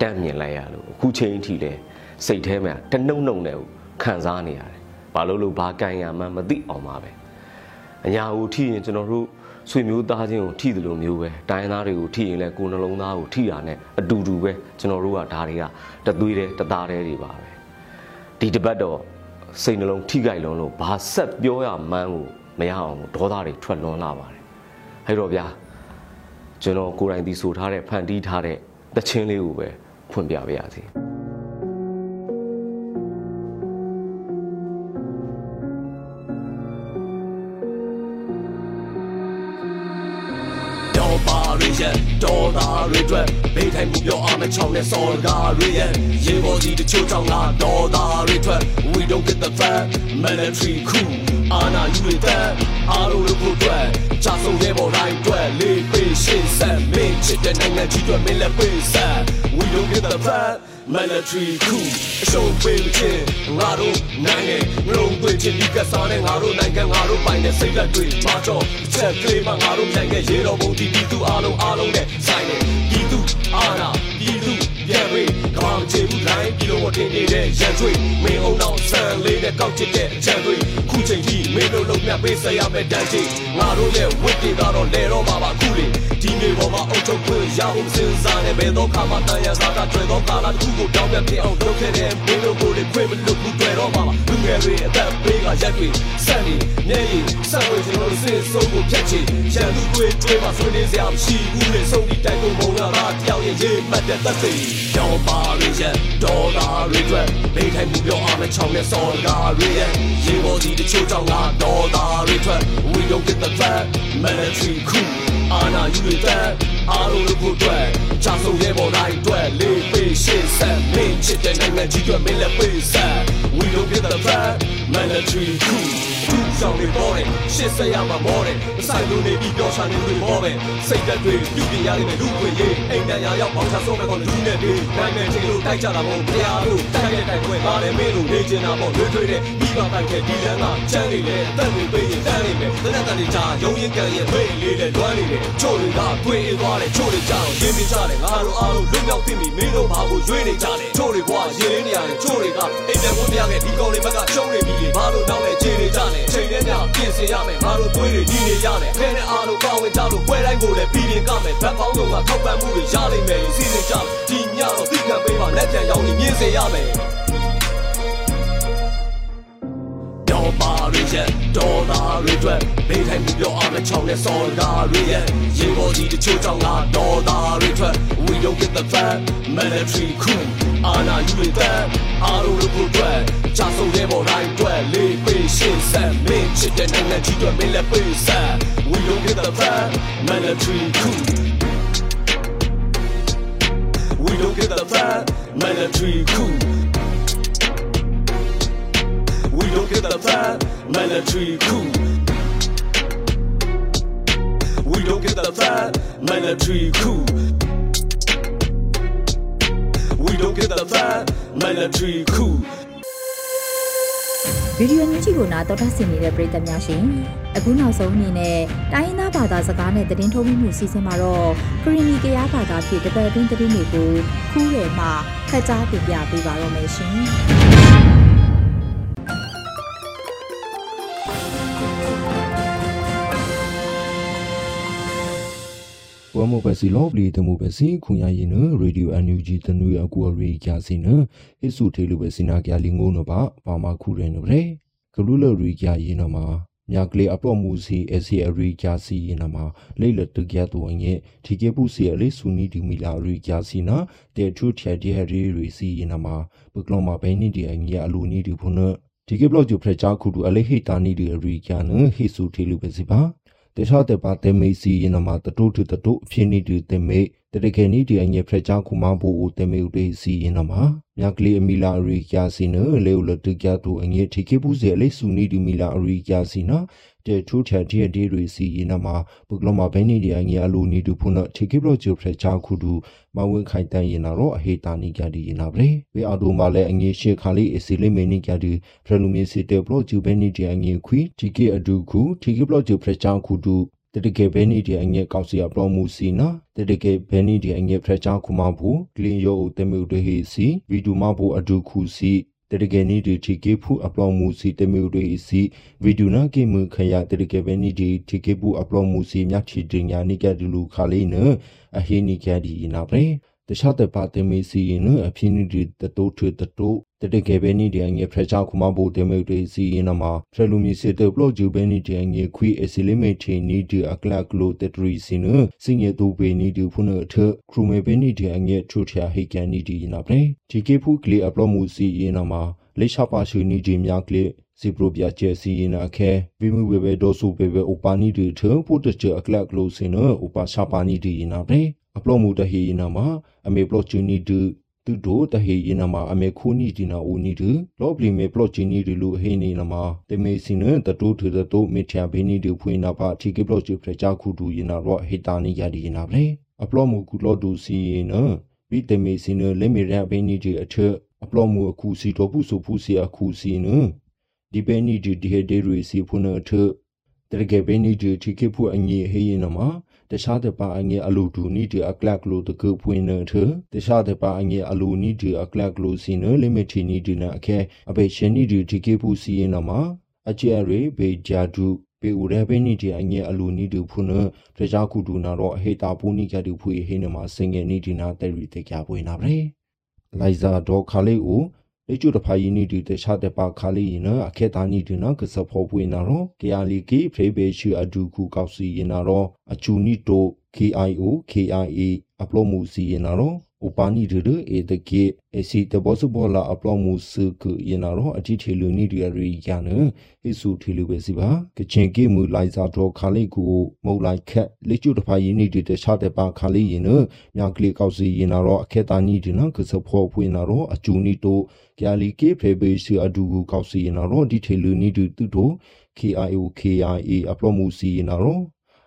တန့်မြင်လိုက်ရလို့အခုချိန်ထိလဲစိတ်ထဲမှာတနှုံနှုံနဲ့ခံစားနေရတယ်ဘာလို့လို့ဘာကန်ရမှန်းမသိအောင်ပါပဲအညာကိုထိရင်ကျွန်တော်တို့ ဆွေမျိုးသားချင်းကိုထိတယ်လို့မျိုးပဲတိုင်းသားတွေကိုထိရင်လည်းကိုယ်နှလုံးသားကိုထိတာနဲ့အတူတူပဲကျွန်တော်တို့ကဒါတွေကတသွေးတဲ့တသားတဲ့တွေပါပဲဒီတပတ်တော့စိတ်နှလုံးထိကြိုက်လုံးလို့ဘာဆက်ပြောရမှန်းကိုမရအောင်ဒေါသတွေထွက်လွန်လာပါတယ်အဲ့တော့ဗျာကျွန်တော်ကိုယ်တိုင်ဒီဆိုထားတဲ့ဖန်တီးထားတဲ့တခြင်းလေးကိုပဲဖွင့်ပြပါရစေ ရဲ့ဒေါ်လာတွေအတွက်ဘေးထိုင်မှုပြောအားမချောင်းတဲ့စော်ကားတွေရဲ့ရေပေါ်ကြီးတချို့ကြောင့်လားဒေါ်လာတွေအတွက် we don't get the fat military coup အာနာယူတဲ့အားလုံးလို့ဖို့အတွက်ချဆုံးရဲ့ပေါ်တိုင်းအတွက်လေးပေးရှင်းဆက်မင်းချစ်တဲ့နိုင်ငံကြီးအတွက်မင်းလည်းပေးဆက် we don't get the fat military coup အရှုံးပေးခြင်းငါတို့နိုင်ငံငလုံးသွင်းခြင်းဒီကစားနဲ့ငါတို့နိုင်ငံငါတို့ပိုင်တဲ့စိတ်ဓာတ်တွေမာတော့ချက်ကလေးမှငါတို့ပြန်ခဲ့ရေတော်ဘုံဒီပြည်သူအားလုံးအားလုံးနဲ့ဆိုင်နေပြည်သူအားနာပြည်သူပြန်ပြီးကောင်းချေဘူးတိုင်းပြည်လုံးတင်နေတဲ့ရန်တွေမင်းအောင်အောင်ဆန်လေးနဲ့ကောက်ချစ်တဲ့အချမ်းတွေခုချိန်ကြီးမင်းတို့လုံးမြပေးဆက်ရမယ့်တန်းကြီးငါတို့ရဲ့ဝိတ်တွေကတော့လဲတော့မှာပါခုလေ ဒီနေ့ပေါ်မှာအုပ်ချုပ်ခွင့်ရဖို့စဉ်းစားနေဘယ်တော့ခါမှတန်ရစားတာတွေ့တော့ကာလာတစ်ခုကိုတောင်းပြပြအောင်လုပ်ခဲ့တဲ့မင်းတို့ကိုလေခွင့်မလို့ဘူးတွေ့တော့မှာလူငယ်တွေအသက်ပေးကရက်တွေဆက်နေမျက်ရည်ဆက်ဝေကျွန်တော်စစ်ဆုံးကိုဖြတ်ချင်ရန်သူတွေတွေးမှာဆွေးနေစရာမရှိဘူးလေဆုံးဒီတိုက်ကိုမုံရတာတယောက်ရဲ့ရေးမှတ်တဲ့သက်သေရောင်းပါရရဲ့ဒေါ်လာတွေအတွက်မိထိုင်မှုပြောအောင်ချောင်းနဲ့စော်ကားတွေရဲ့ရေပေါ်စီတချို့ကြောင့်ငါဒေါ်လာတွေအတွက် we don't get the threat military coup အာနာယူတဲ့အားလုံးလို့ဖို့အတွက်ချာဆုံးရဲ့ပေါ်တိုင်းအတွက်လေးပေးရှင်းဆက်မင်းချစ်တဲ့နိုင်ငံကြီးတွေမင်းလည်းပေးဆက် we don't get the threat military coup သူဆောင်နေပေါ်တယ်ရှစ်ဆက်ရမှာမောတယ်အဆိုင်လုံးနေပြီးပြောချနေတွေပေါ်ပဲစိတ်သက်တွေပြုပြင်ရလိမ့်မယ်လူခွေရေးအိမ်တန်ရာရောက်ပေါင်းချဆုံးမဲ့ကောလူနဲ့ဒီနိုင်မဲ့ချိန်လို့တိုက်ကြတာပေါ့ဖျားလို့တိုက်တဲ့တိုက်ပွဲပါလေမင်းတို့နေချင်တာပေါ့လွေးထွေးတဲ့ပြီးပါတိုက်တဲ့ဒီလန်းကချမ်းနေလေအသက်တွေပေးရင်တန်းနေမယ်သနက်တန်တွေကြာရုံရင်ကန်ရဲ့မေးလေးနဲ့လွမ်းနေတယ်ချို့တွေကတွေးအေးသွားတယ်ချို့တွေကြောက်ရင်းပြကြတယ်ငါတို့အားလုံးလွတ်မြောက်သိပြီမင်းတို့ဘာကိုရွေးနေကြတယ်ချို့တွေဘွားရင်းနေရတယ်ချို့တွေကအိမ်ပြန်ဝင်ပြခဲ့ဒီကောင်တွေဘက်ကရှုံးနေပြီဘာလို့နောက်လဲခြေနေကြတယ်ချိန်နဲ့ညပြင်ဆင်ရမယ်ငါတို့တွေးတွေဒီနေရတယ်ခဲနဲ့အားလုံးကောင်းဝင်ကြလို့ပွဲတိုင်းကိုလည်းပြီးရင်ကမယ်ဘက်ပေါင်းလုံးကထောက်ပံ့မှုတွေရလိမ့်မယ်စီစဉ်ကြဒီညတော့သိခံပေးပါလက်ပြန်ရောင်းနေမြင်စေရမယ် ရရဲ့ဒေါ်လာတွေအတွက်ဘေးထိုင်မှုပြောအောင်ချောင်းနဲ့စော်ကားတွေရဲ့ရေပေါ်ကြီးတချို့ကြောင့်ငါဒေါ်လာတွေအတွက် we don't get the fat military coup အာနာယူတဲ့အားလုံးလို့အတွက်ချာဆုံးရဲ့ပေါ်တိုင်းအတွက်လေးပေးရှင်းဆက်မင်းချစ်တဲ့နိုင်ငံကြီးတွေမင်းလည်းပေးဆက် we don't get the fat military coup we don't get the fat military coup We don't get the fat military coup we don't get the fat military coup we don't get the fat military coup ဗီဒီယိုညွှန်ကြည့်ကိုနာတော်တာဆင်နေတဲ့ပရိသတ်များရှင်အခုနောက်ဆုံးအနေနဲ့တိုင်းရင်းသားဘာသာစကားနဲ့သတင်းထုတ်လွှင့်မှုစီစဉ်မှာတော့ခရီနီကရားဘာသာဖြင့်တပတ်အတွင်းသတင်းတွေကိုခူးရယ်မှဖတ်ကြားတင်ပြပေးပါရမယ်ရှင် ဝမဘစီလောဘလီတမှုဘစီခုညာရင်နရေဒီယိုအန်ယူဂျီတနွေအကူအရီကြာစီနဟိစုထေလူဘစီနာကြလီငုံနပါပါမခုရဲနဗရေဂလူလရီကြာရင်နမှာမြကလေးအပေါ်မူစီအစီအရီကြာစီရင်နမှာလိလတကြတူငယ်ဒီကေပူစီအလေးဆူနီဒီမီလာရီကြာစီနာတေထူချာဒီဟရီရီစီရင်နမှာဘကလောမဘဲနီဒီအငယ်အလူနီဒီဖုန်ဒီကေဘလော့ဂျူဖရချာခုတူအလေးဟိတာနီဒီရီကြာနဟိစုထေလူဘစီပါ တေချာတေပါတေမေစီရင်နမှာတတုထုတတုအဖြစ်နေတူတေမေတရကေနီဒီအငယ်ဖရချာခုမဘူဦးတေမေဦးတေစီရင်နမှာမြကလေးအမီလာရီကြာစီနလေဦးလတကြတူအငယ်ထိကေပူစီအလေးဆူနီဒီမီလာရီကြာစီနာ တေထူချာဒီအဒီရီစီရင်နမှာဘကလမဘဲနီဒီအငယ်အလူနီတူဖုန်ထိကေဘလော့ဂျူဖရချာခုတူမဝင်းခိုင်တန်ရင်တော့အဟေတာနီကြဒီရင်နာဗရေဝေအဒိုမာလဲအငယ်ရှေခါလေးအစီလေးမေနီကြဒီဖရလူမီစီတေဘလော့ဂျူဘဲနီဒီအငယ်ခွီထိကေအဒူခုထိကေဘလော့ဂျူဖရချာခုတူတတကေဘဲနီဒီအငဲကောက်စီအပလောမှုစီနာတတကေဘဲနီဒီအငဲဖရချာခုမဘူးကလင်ယောတမေုတဟေစီဗီဒူမဘူးအဒုခုစီ တတကေနီဒီတီကေဖူအပလောမှုစီတမေုတွေစီဗီဒူနာကေမခရတတကေဘဲနီဒီတီကေဖူအပလောမှုစီမြတ်ချီတင်ညာနိကဒလူခါလေးနအဟိနိကဒီနာပရေတခြားတပါတင်မေးစီရင်အဖြစ်နေဒီတတိုးထွေတတိုး တတကယ်ပဲနေတဲ့အငယ်ဖရချာခုမဘိုတင်မေးတွေစီရင်နမှာဖရလူမီစစ်တဘလော့ဂျူပဲနေတဲ့အငယ်ခွေအစီလီမေချီနီဒီအကလကလိုတတရီစီနစင်ရတူပေနေဒီဖုန်ထခရူမေပဲနေတဲ့အငယ်ထူထျာဟိကန်နီဒီနာပရေဒီကေဖူကလီအပလော့မှုစီရင်နမှာလေရှာပါရှူနီဒီမြကလီစီပရိုပြကျဲစီရင်အခဲဝိမှုဝေဘေဒေါ်ဆူပေဘေဥပါနီဒီထပိုတချအကလကလိုစင်နဥပါရှာပါနီဒီနာပရေအပလော့မှုတဟီနာမှာအမေပလော့ချူနီဒူ သူတို့တဟေရင်နမှာအမေခိုးနီဒီနာဦးနီဒူလော့ပလီမေပလော့ချီနီဒီလူဟေနေနမှာတေမေစင်နတတိုးထူတတိုးမေချာဘေနီဒီဖွေးနာပါတီကေပလော့ချူဖရချာခုဒူရင်နာတော့ဟေတာနီယာဒီရင်နာဗလေအပလော့မှုကူလော့ဒူစီရင်နဘီတမေစင်းလေမီရဘဲနီဒီအထအပလောမှုအခုစီတော့ဘူးဆိုဖူစီအခုစီနဒီဘဲနီဒီဒီဟေဒေရီစီဖုနအထတရကေဘဲနီဒီတီကေဖူအငေဟေးရင်နမှာ တခြားတပါအငေအလူဒူနီဒီအကလကလိုတကပွင့်နေထတခြားတပါအငေအလူနီဒီအကလကလိုစီနလီမီတီနီဒီနာအခဲအဘေရှင်နီဒီတီကေဖူစီရင်နမှာအကျဲရေဘေဂျာဒူပေဦးရဘဲနီဒီအငေအလူနီဒီဖုနတခြားကူဒူနာတော့အဟေတာပူနီကတူဖွေဟေးနမှာစင်ငယ်နီဒီနာတဲရီတေကြပွင့်နာပဲလိုက်ဇာဒေါ်ခါလေးကို လေကျူတဖာယီနီဒီတခြားတပါခါလေးရင်အခေတာနီဒီနာကစဖောပွေနာရောကီယာလီကီဖေဘေရှူအဒူခုကောက်စီရင်နာရောအချူနီတို KIO KIA အပလိုမှုစီရင်နာရော ဥပနိဒရအေတကေအစီတဘောစဘောလာအပလောမှုစကယနာရောအတိထေလူနိဒီရရီယာနဟိစုထေလူပဲစီပါကချင်ကေမူလိုက်စာတော့ခါလေးကိုမုတ်လိုက်ခက်လေကျုတဖာယင်းနိဒီတခြားတဲ့ပါခါလေးရင်နမြကလေးကောက်စီရင်နာရောအခေတာနိဒီနကစဖောဖွေနာရောအကျူနိတိုကျာလီကေဖေဘေစီအဒူကိုကောက်စီရင်နာရောဒီထေလူနိဒီတူတို KIO KIA အပလောမှုစီရင်နာရော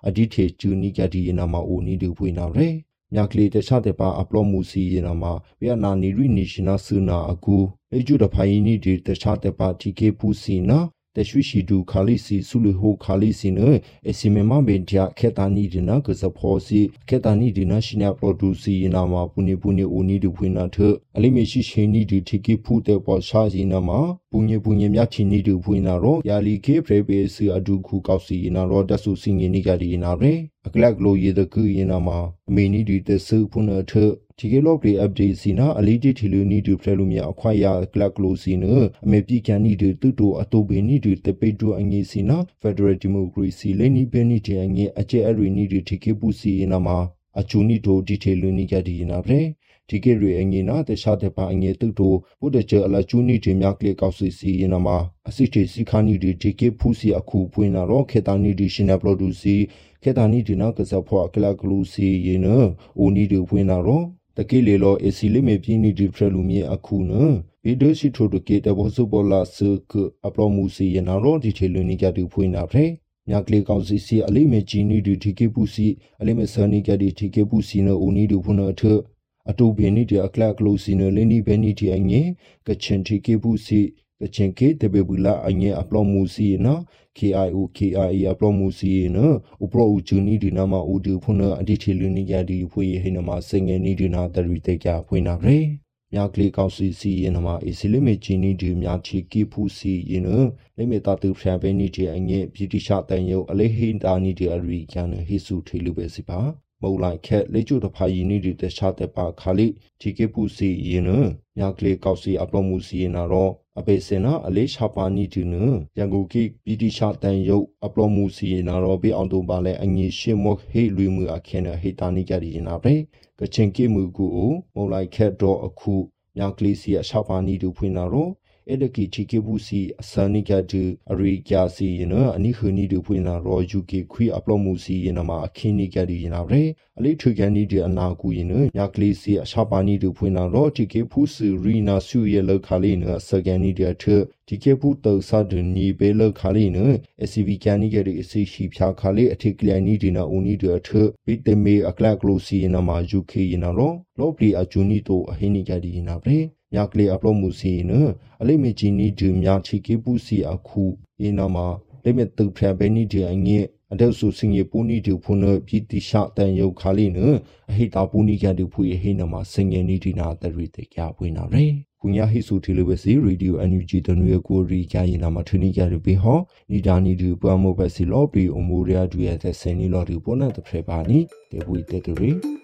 အဒီထေကျူနိကဒီရင်နာမအိုနိဒီဖွေနာရဲ မြကလေးတခြားတဲ့ပါအပလော့မှုစီရင်နာမှာဗီယက်နာနီရီနီရှင်နာဆူနာအကူအကျူတဖိုင်နီဒီတခြားတဲ့ပါတီကေပူစီနာ တရွှေရှိတူခါလီစီဆူလူဟိုခါလီစီနအစီမမဘင်တျာခေတာနီဒီနာကစဖောစီခေတာနီဒီနာရှိနာပရိုဒူစီနာမှာပူနီပူနီအိုနီဒူဖွေနာထအလိမရှိရှိနီဒီတီကီဖူတဲ့ပေါ်ရှာစီနာမှာပူညပူညမြချီနီဒူဖွေနာရောယာလီကေဖရေဘေစီအဒူခုကောက်စီနာရောတဆူစင်ငီနီကဒီနာရဲအကလကလိုရေတကူရင်နာမှာအမီနီဒီတဆူဖုနာထ ဒီကေလော့ပရီအပ်ဒေးစီနာအလီတီထီလူနီဒူဖရလူမြအခွိုင်ယာကလကလိုစီနအမေပိကန်နီဒူတူတိုအတိုဘေနီဒူတပိဒူအငေစီနာဖက်ဒရယ်ဒီမိုကရေစီလေနီဘဲနီတီအငေအကျဲအရီနီဒူတီကေပူစီနာမှာအချူနီတိုဒီထေလူနီကဒီနာဗရေဒီကေရီအငေနာတခြားတဲ့ပါအငေတုတိုဘုဒ္ဓကျအလချူနီတီမြကလေကောက်စီစီနာမှာအစစ်တီစီခါနီဒီဒီကေဖူစီအခုပွင့်နာတော့ခေတာနီဒီရှင်နာပရိုဒူစီခေတာနီဒီနာကစဖောကလကလူစီယေနအိုနီဒီပွင့်နာတော့ တကိလေလောအစီလိမေပြင်းနီဒီဖရလူမြေအခုနဗီဒိုစီထိုတကေတဘောစုဘောလာစကအပလောမှုစီယနာရောဒီထေလူနီကြတူဖွင့်နာဖရဲမြကလေးကောက်စီစီအလိမေဂျီနီဒီဒီကေပူစီအလိမေဆာနီကြဒီဒီကေပူစီနိုအိုနီဒူဖုနာထအတူဘင်းနီဒီအကလကလိုစီနိုလင်းဒီဘဲနီတီအငေကချင်ဒီကေပူစီ ကချင်ကေတဘေဘူလာအငေအပလောမှုစီနော် KIO KIA အပလောမှုစီနော်ဥပရောဥချူနီဒီနာမဥဒူဖုနာအဒီထေလူနီကြဒီဖွေဟိနမစငယ်နီဒီနာတရီတေကြဖွေနာရဲမြကလေးကောက်စီစီရင်မှာအစီလိမေချီနီဒီမြချီကီဖူစီရင်နလိမေတာတူဖရန်ပဲနီဒီအငဲဗီတီရှာတန်ယုအလေးဟင်တာနီဒီအရီကန်ဟိစုထေလူပဲစီပါမုံလိုက်ခက်လေကျူတဖာယီနီဒီတခြားတဲ့ပါခါလိချီကေဖူစီရင်န မြကလေးကောက်စီအပလောမှုစီရင်နာတော့အပေစင်နာအလေးရှာပါနီတူနရန်ကုန်ကိပီတီရှာတန်ယုတ်အပလောမှုစီရင်နာတော့ဘေးအောင်တုံပါလဲအငီရှင်းမော့ဟေလွေမှုအခဲနဟေတာနီကြရီနာပဲကချင်ကိမှုကူမုံလိုက်ခက်တော့အခုမြောက်ကလေးစီအရှောက်ပါနီတူဖွင့်လာတော့ အဲ့ဒကီချီကေဘူးစီအစနိကတူအရိကျစီယနအနိခနီတူဖွင့်လာတော့ UK ခွေအပလော့မှုစီယနမှာအခင်းနိကတူယနာရဲအလေးထွေကန်နီတူအနာကူယနညကလေးစီအရှောက်ပါနီတူဖွင့်လာတော့ TK ဖူးစီရီနာဆူရဲ့လောက်ခါလေးနစကန်နီတူထ TK ဖူးတောဆာဒနီဘေလောက်ခါလေးန SCV ကန်နီကတူအစီရှိဖြာခါလေးအထိကလန်နီဒီနာဦးနီတူထဘိတမေအကလကလိုစီယနမှာ UK ယနာတော့လောပလီအဂျူနီတိုအဟိနိကတူယနာပဲ မြကလေးအပလောမှုစီနအလိမေဂျီနီဒူမြချီကေပူစီအခုအင်းနမလိမေတူဖရဘဲနီဒီအငဲအဒေဆုစင်ရပူနီဒူဖုန်ပြည်တိရှတန်ယုတ်ခါလီနအဟိတာပူနီကဒူဖူဟိနမစင်ငယ်နီဒီနာတရီတေကြပွေနာရဲကုညာဟိစုတီလိုပဲစီရေဒီယိုအန်ယူဂျီတနွေကိုရီကြရင်နာမထနီကြရပေဟောနီဒါနီဒူပွားမိုဘစီလောပီအမိုရီယာဒူရဲ့ဆယ်နီလော်ဒီပေါ်နတ်တဖရပါနီတေဝီတေတရီ